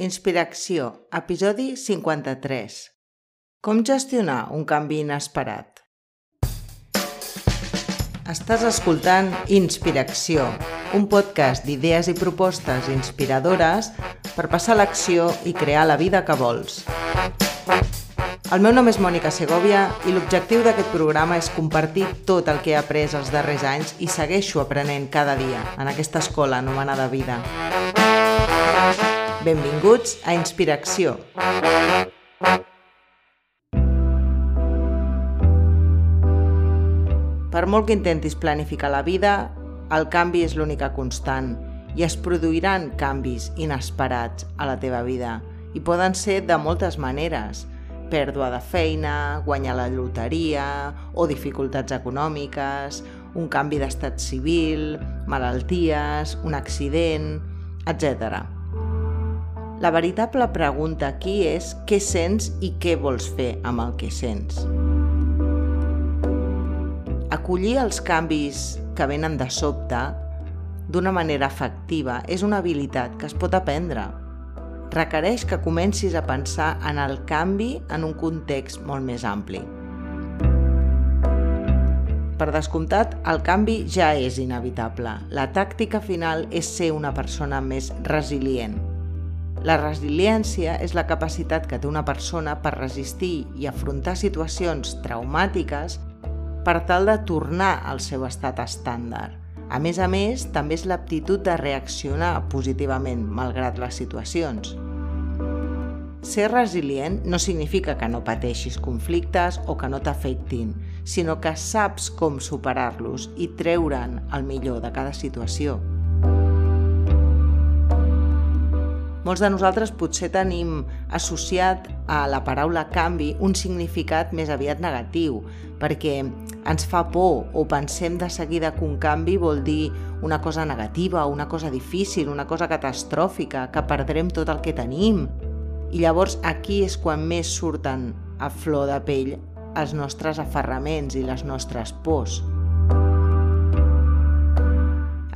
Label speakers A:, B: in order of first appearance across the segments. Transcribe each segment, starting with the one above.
A: Inspiració, episodi 53. Com gestionar un canvi inesperat? Estàs escoltant Inspiració, un podcast d'idees i propostes inspiradores per passar l'acció i crear la vida que vols. El meu nom és Mònica Segovia i l'objectiu d'aquest programa és compartir tot el que he après els darrers anys i segueixo aprenent cada dia en aquesta escola anomenada vida. Benvinguts a Inspiració. Per molt que intentis planificar la vida, el canvi és l'única constant i es produiran canvis inesperats a la teva vida i poden ser de moltes maneres. Pèrdua de feina, guanyar la loteria o dificultats econòmiques, un canvi d'estat civil, malalties, un accident, etc. La veritable pregunta aquí és què sents i què vols fer amb el que sents. Acollir els canvis que venen de sobte d'una manera efectiva és una habilitat que es pot aprendre. Requereix que comencis a pensar en el canvi en un context molt més ampli. Per descomptat, el canvi ja és inevitable. La tàctica final és ser una persona més resilient, la resiliència és la capacitat que té una persona per resistir i afrontar situacions traumàtiques per tal de tornar al seu estat estàndard. A més a més, també és l'aptitud de reaccionar positivament malgrat les situacions. Ser resilient no significa que no pateixis conflictes o que no t'afectin, sinó que saps com superar-los i treure'n el millor de cada situació. Molts de nosaltres potser tenim associat a la paraula canvi un significat més aviat negatiu, perquè ens fa por o pensem de seguida que un canvi vol dir una cosa negativa, una cosa difícil, una cosa catastròfica, que perdrem tot el que tenim. I llavors aquí és quan més surten a flor de pell els nostres aferraments i les nostres pors.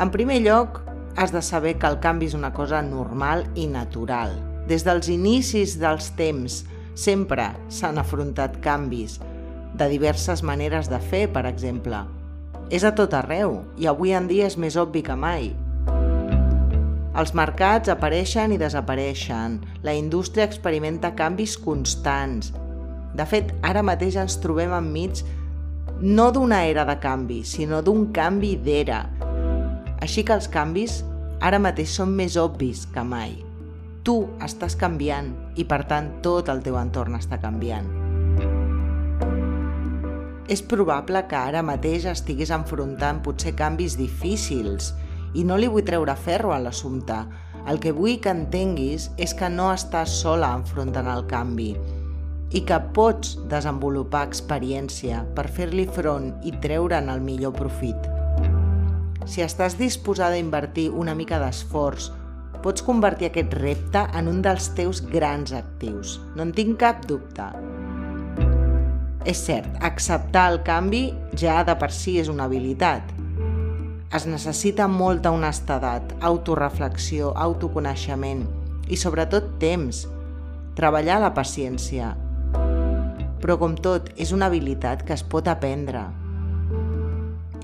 A: En primer lloc, has de saber que el canvi és una cosa normal i natural. Des dels inicis dels temps sempre s'han afrontat canvis, de diverses maneres de fer, per exemple. És a tot arreu i avui en dia és més obvi que mai. Els mercats apareixen i desapareixen, la indústria experimenta canvis constants. De fet, ara mateix ens trobem enmig no d'una era de canvi, sinó d'un canvi d'era, així que els canvis ara mateix són més obvis que mai. Tu estàs canviant i, per tant, tot el teu entorn està canviant. És probable que ara mateix estiguis enfrontant potser canvis difícils i no li vull treure ferro a l'assumpte. El que vull que entenguis és que no estàs sola enfrontant el canvi i que pots desenvolupar experiència per fer-li front i treure'n el millor profit. Si estàs disposada a invertir una mica d'esforç, pots convertir aquest repte en un dels teus grans actius. No en tinc cap dubte. És cert, acceptar el canvi ja de per si és una habilitat. Es necessita molta honestedat, autoreflexió, autoconeixement i sobretot temps. Treballar la paciència. Però com tot, és una habilitat que es pot aprendre.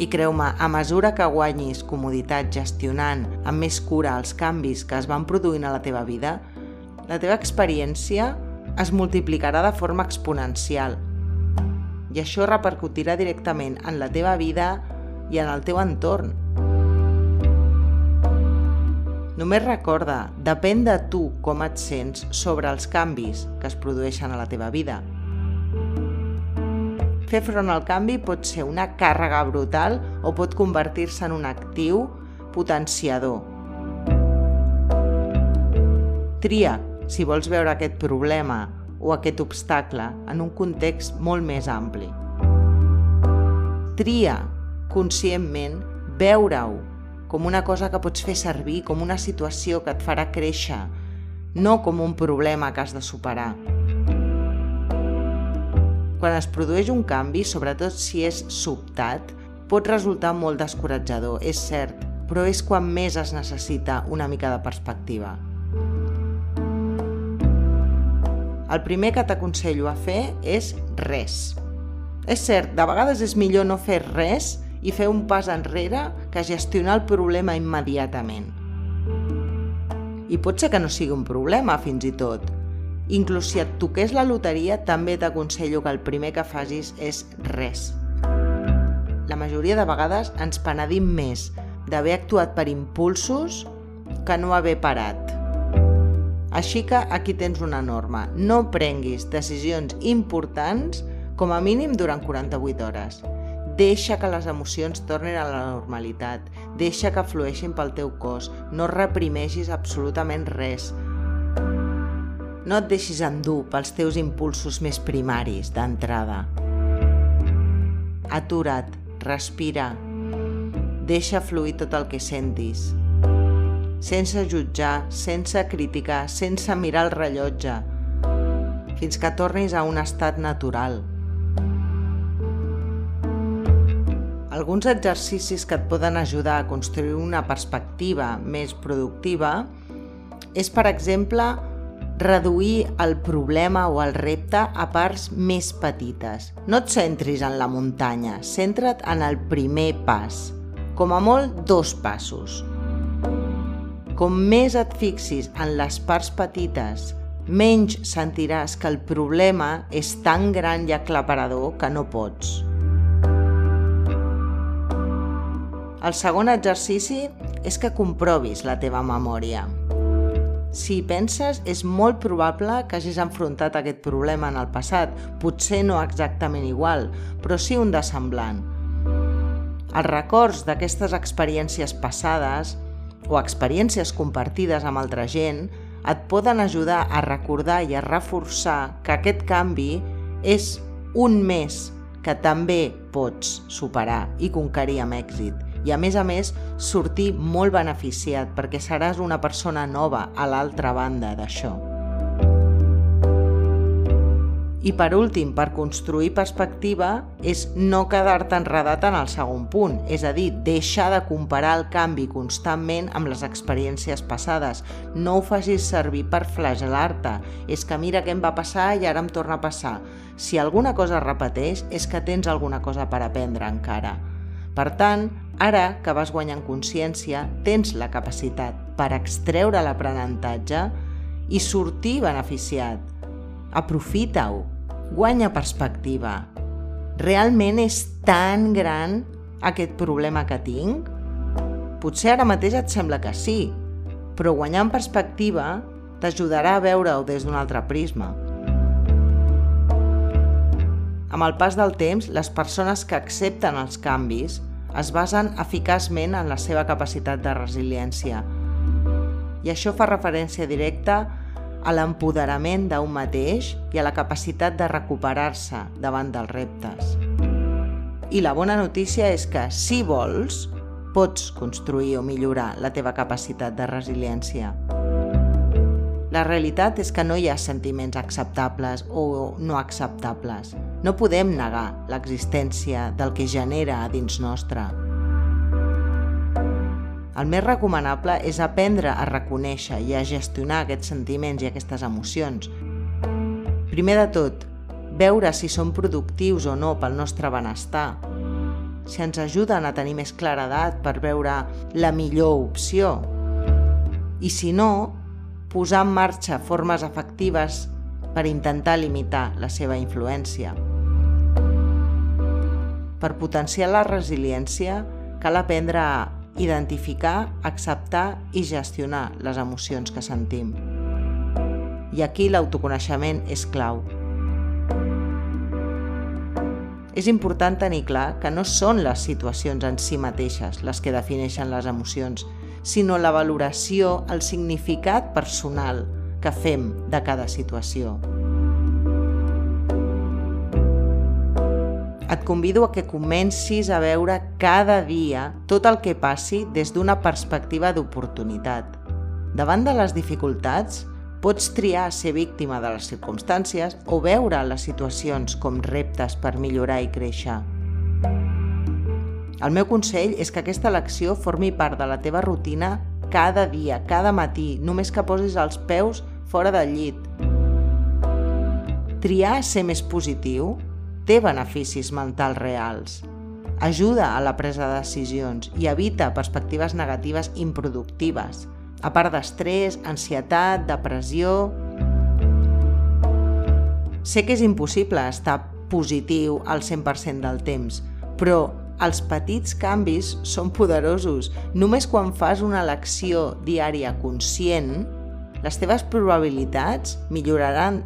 A: I creu-me, a mesura que guanyis comoditat gestionant amb més cura els canvis que es van produint a la teva vida, la teva experiència es multiplicarà de forma exponencial. I això repercutirà directament en la teva vida i en el teu entorn. Només recorda, depèn de tu com et sents sobre els canvis que es produeixen a la teva vida. Fer front al canvi pot ser una càrrega brutal o pot convertir-se en un actiu potenciador. Tria si vols veure aquest problema o aquest obstacle en un context molt més ampli. Tria conscientment veure-ho com una cosa que pots fer servir, com una situació que et farà créixer, no com un problema que has de superar. Quan es produeix un canvi, sobretot si és sobtat, pot resultar molt descoratjador, és cert, però és quan més es necessita una mica de perspectiva. el primer que t'aconsello a fer és res. És cert, de vegades és millor no fer res i fer un pas enrere que gestionar el problema immediatament. I pot ser que no sigui un problema, fins i tot. Inclús si et toqués la loteria, també t'aconsello que el primer que facis és res. La majoria de vegades ens penedim més d'haver actuat per impulsos que no haver parat. Així que aquí tens una norma. No prenguis decisions importants com a mínim durant 48 hores. Deixa que les emocions tornin a la normalitat. Deixa que flueixin pel teu cos. No reprimeixis absolutament res. No et deixis endur pels teus impulsos més primaris d'entrada. Atura't, respira, deixa fluir tot el que sentis. Sense jutjar, sense criticar, sense mirar el rellotge, fins que tornis a un estat natural. Alguns exercicis que et poden ajudar a construir una perspectiva més productiva és, per exemple, reduir el problema o el repte a parts més petites. No et centris en la muntanya, centra't en el primer pas. Com a molt, dos passos. Com més et fixis en les parts petites, menys sentiràs que el problema és tan gran i aclaparador que no pots. El segon exercici és que comprovis la teva memòria. Si hi penses, és molt probable que hagis enfrontat aquest problema en el passat, potser no exactament igual, però sí un de semblant. Els records d'aquestes experiències passades o experiències compartides amb altra gent et poden ajudar a recordar i a reforçar que aquest canvi és un més que també pots superar i conquerir amb èxit i a més a més sortir molt beneficiat perquè seràs una persona nova a l'altra banda d'això. I per últim, per construir perspectiva, és no quedar-te enredat en el segon punt, és a dir, deixar de comparar el canvi constantment amb les experiències passades. No ho facis servir per flagel·lar-te. És que mira què em va passar i ara em torna a passar. Si alguna cosa repeteix, és que tens alguna cosa per aprendre encara. Per tant, Ara que vas guanyant consciència, tens la capacitat per extreure l'aprenentatge i sortir beneficiat. Aprofita-ho, guanya perspectiva. Realment és tan gran aquest problema que tinc? Potser ara mateix et sembla que sí, però guanyar en perspectiva t'ajudarà a veure-ho des d'un altre prisma. Amb el pas del temps, les persones que accepten els canvis es basen eficaçment en la seva capacitat de resiliència. I això fa referència directa a l'empoderament d'un mateix i a la capacitat de recuperar-se davant dels reptes. I la bona notícia és que, si vols, pots construir o millorar la teva capacitat de resiliència. La realitat és que no hi ha sentiments acceptables o no acceptables. No podem negar l'existència del que genera a dins nostre. El més recomanable és aprendre a reconèixer i a gestionar aquests sentiments i aquestes emocions. Primer de tot, veure si són productius o no pel nostre benestar, si ens ajuden a tenir més claredat per veure la millor opció. I si no, posar en marxa formes efectives per intentar limitar la seva influència. Per potenciar la resiliència, cal aprendre a identificar, acceptar i gestionar les emocions que sentim. I aquí l'autoconeixement és clau. És important tenir clar que no són les situacions en si mateixes les que defineixen les emocions, sinó la valoració, el significat personal que fem de cada situació. Et convido a que comencis a veure cada dia tot el que passi des d'una perspectiva d'oportunitat. Davant de les dificultats, pots triar ser víctima de les circumstàncies o veure les situacions com reptes per millorar i créixer. El meu consell és que aquesta elecció formi part de la teva rutina cada dia, cada matí, només que posis els peus fora del llit. triar ser més positiu té beneficis mentals reals. Ajuda a la presa de decisions i evita perspectives negatives improductives, a part d'estrès, ansietat, depressió... Sé que és impossible estar positiu al 100% del temps, però els petits canvis són poderosos. Només quan fas una elecció diària conscient, les teves probabilitats milloraran.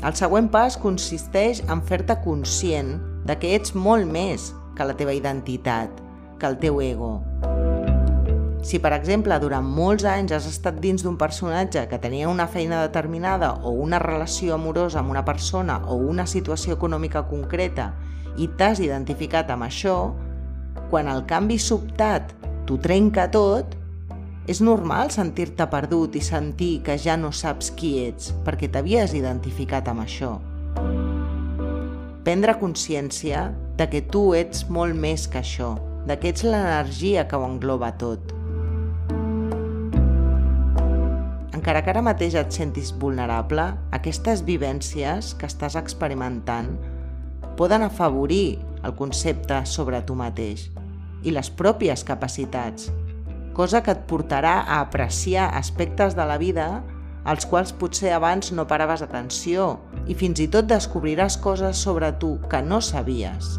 A: El següent pas consisteix en fer-te conscient de que ets molt més que la teva identitat, que el teu ego. Si, per exemple, durant molts anys has estat dins d'un personatge que tenia una feina determinada o una relació amorosa amb una persona o una situació econòmica concreta i t'has identificat amb això, quan el canvi sobtat t'ho trenca tot, és normal sentir-te perdut i sentir que ja no saps qui ets perquè t'havies identificat amb això. Prendre consciència de que tu ets molt més que això, de que ets l'energia que ho engloba tot. Encara que ara mateix et sentis vulnerable, aquestes vivències que estàs experimentant poden afavorir el concepte sobre tu mateix i les pròpies capacitats, cosa que et portarà a apreciar aspectes de la vida als quals potser abans no paraves atenció i fins i tot descobriràs coses sobre tu que no sabies.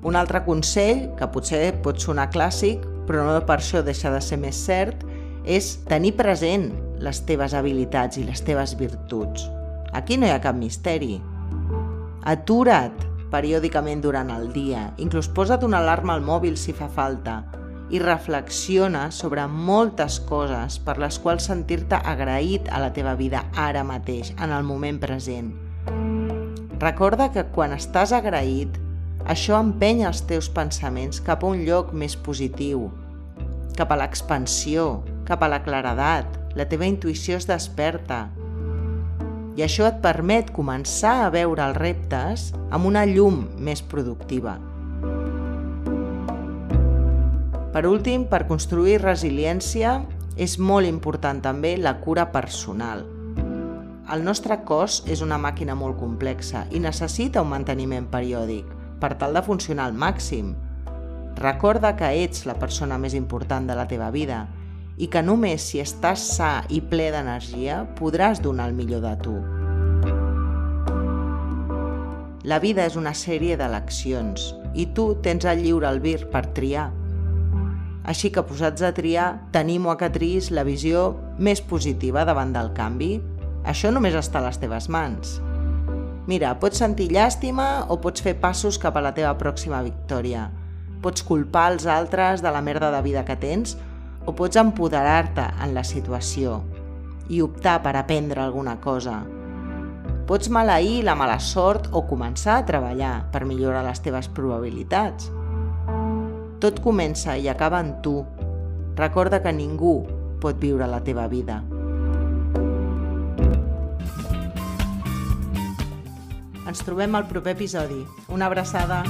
A: Un altre consell, que potser pot sonar clàssic, però no per això deixa de ser més cert, és tenir present les teves habilitats i les teves virtuts. Aquí no hi ha cap misteri. Atura't periòdicament durant el dia, inclús posa't una alarma al mòbil si fa falta i reflexiona sobre moltes coses per les quals sentir-te agraït a la teva vida ara mateix, en el moment present. Recorda que quan estàs agraït, això empenya els teus pensaments cap a un lloc més positiu, cap a l'expansió, cap a la claredat, la teva intuïció es desperta, i això et permet començar a veure els reptes amb una llum més productiva. Per últim, per construir resiliència, és molt important també la cura personal. El nostre cos és una màquina molt complexa i necessita un manteniment periòdic per tal de funcionar al màxim. Recorda que ets la persona més important de la teva vida i que només si estàs sa i ple d'energia podràs donar el millor de tu. La vida és una sèrie d'eleccions i tu tens el lliure albir per triar. Així que posats a triar, tenim a que triïs la visió més positiva davant del canvi. Això només està a les teves mans. Mira, pots sentir llàstima o pots fer passos cap a la teva pròxima victòria. Pots culpar els altres de la merda de vida que tens o pots empoderar-te en la situació i optar per aprendre alguna cosa. Pots maleir la mala sort o començar a treballar per millorar les teves probabilitats. Tot comença i acaba en tu. Recorda que ningú pot viure la teva vida. Ens trobem al proper episodi. Una abraçada!